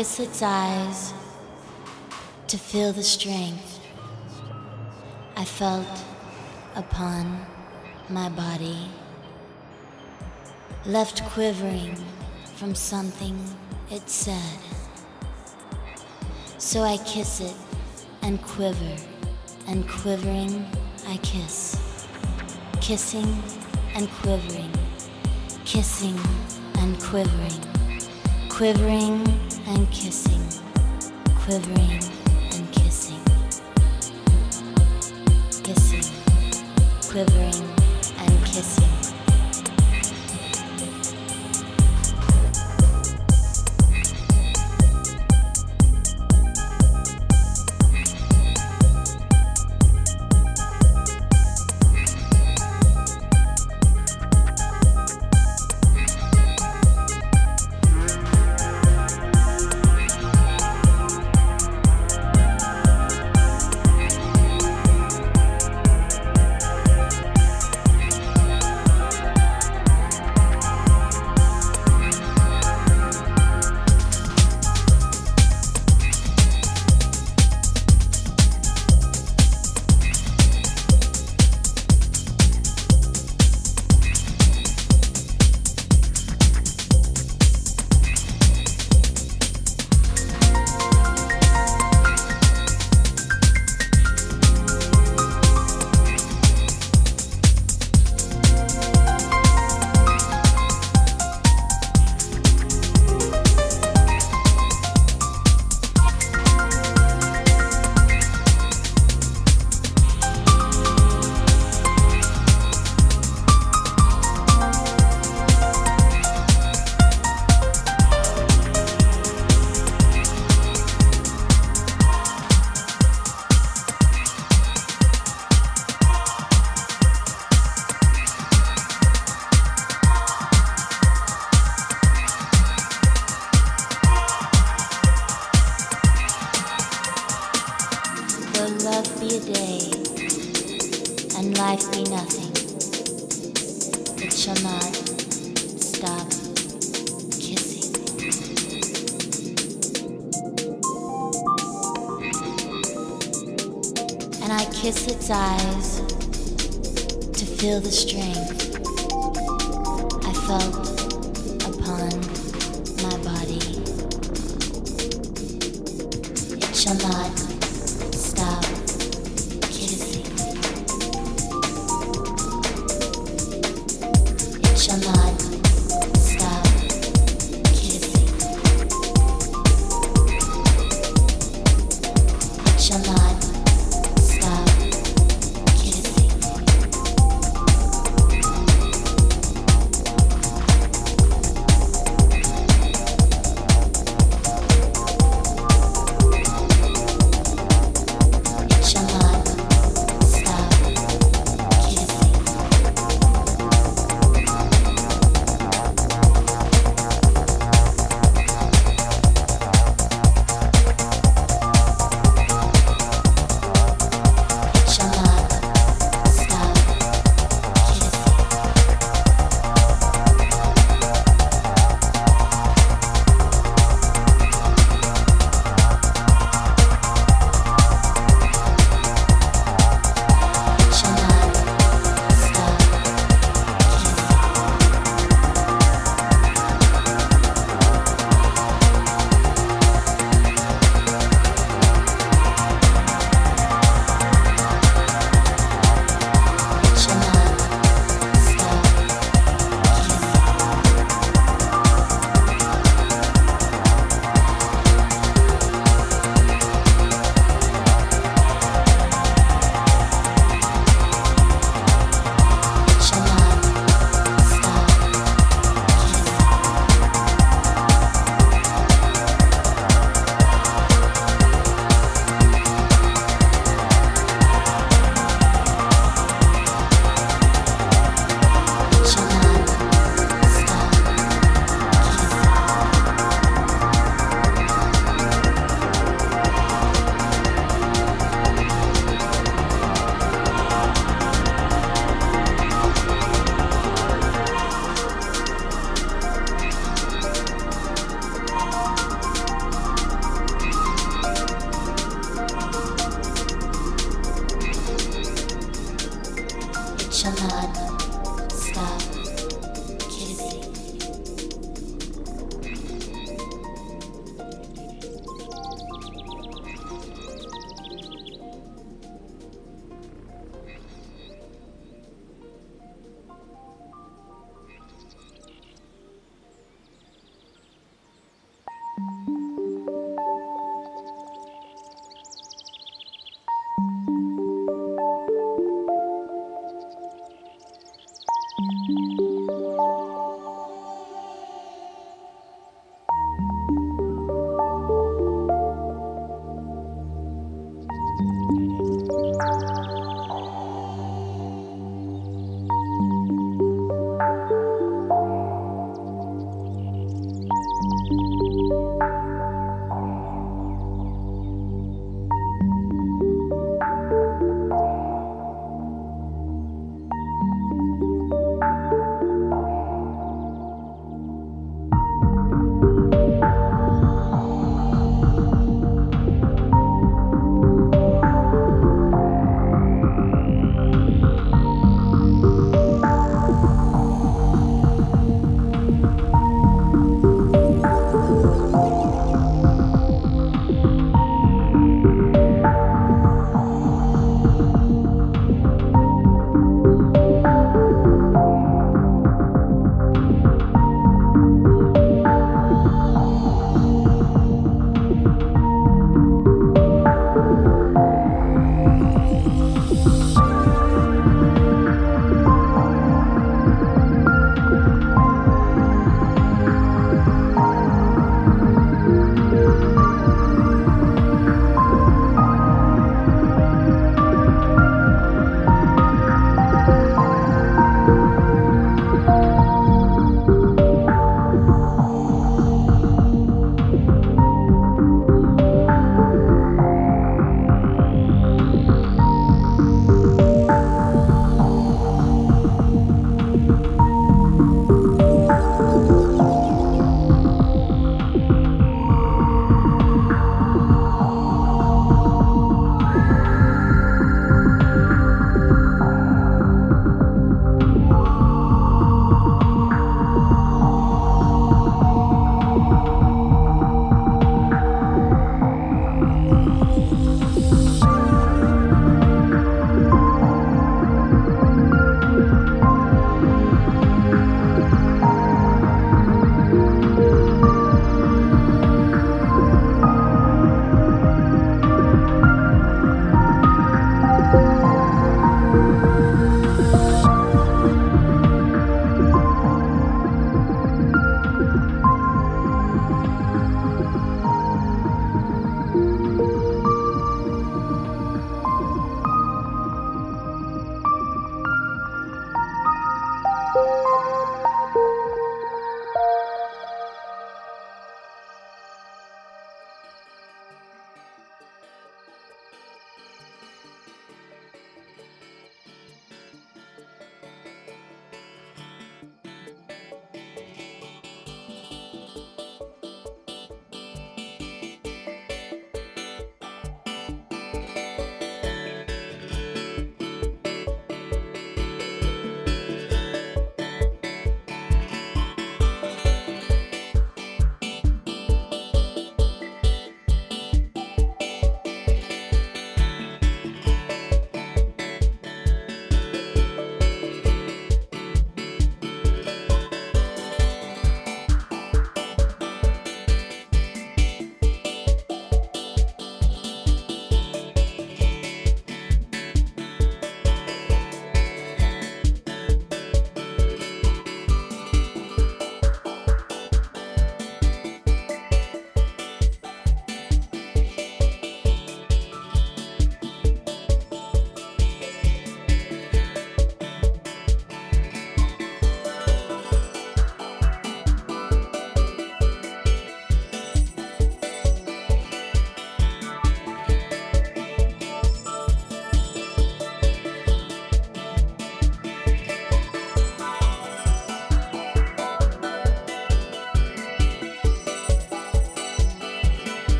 kiss its eyes to feel the strength I felt upon my body, left quivering from something it said. So I kiss it and quiver, and quivering I kiss, kissing and quivering, kissing and quivering, quivering and kissing, quivering and kissing, kissing, quivering and kissing.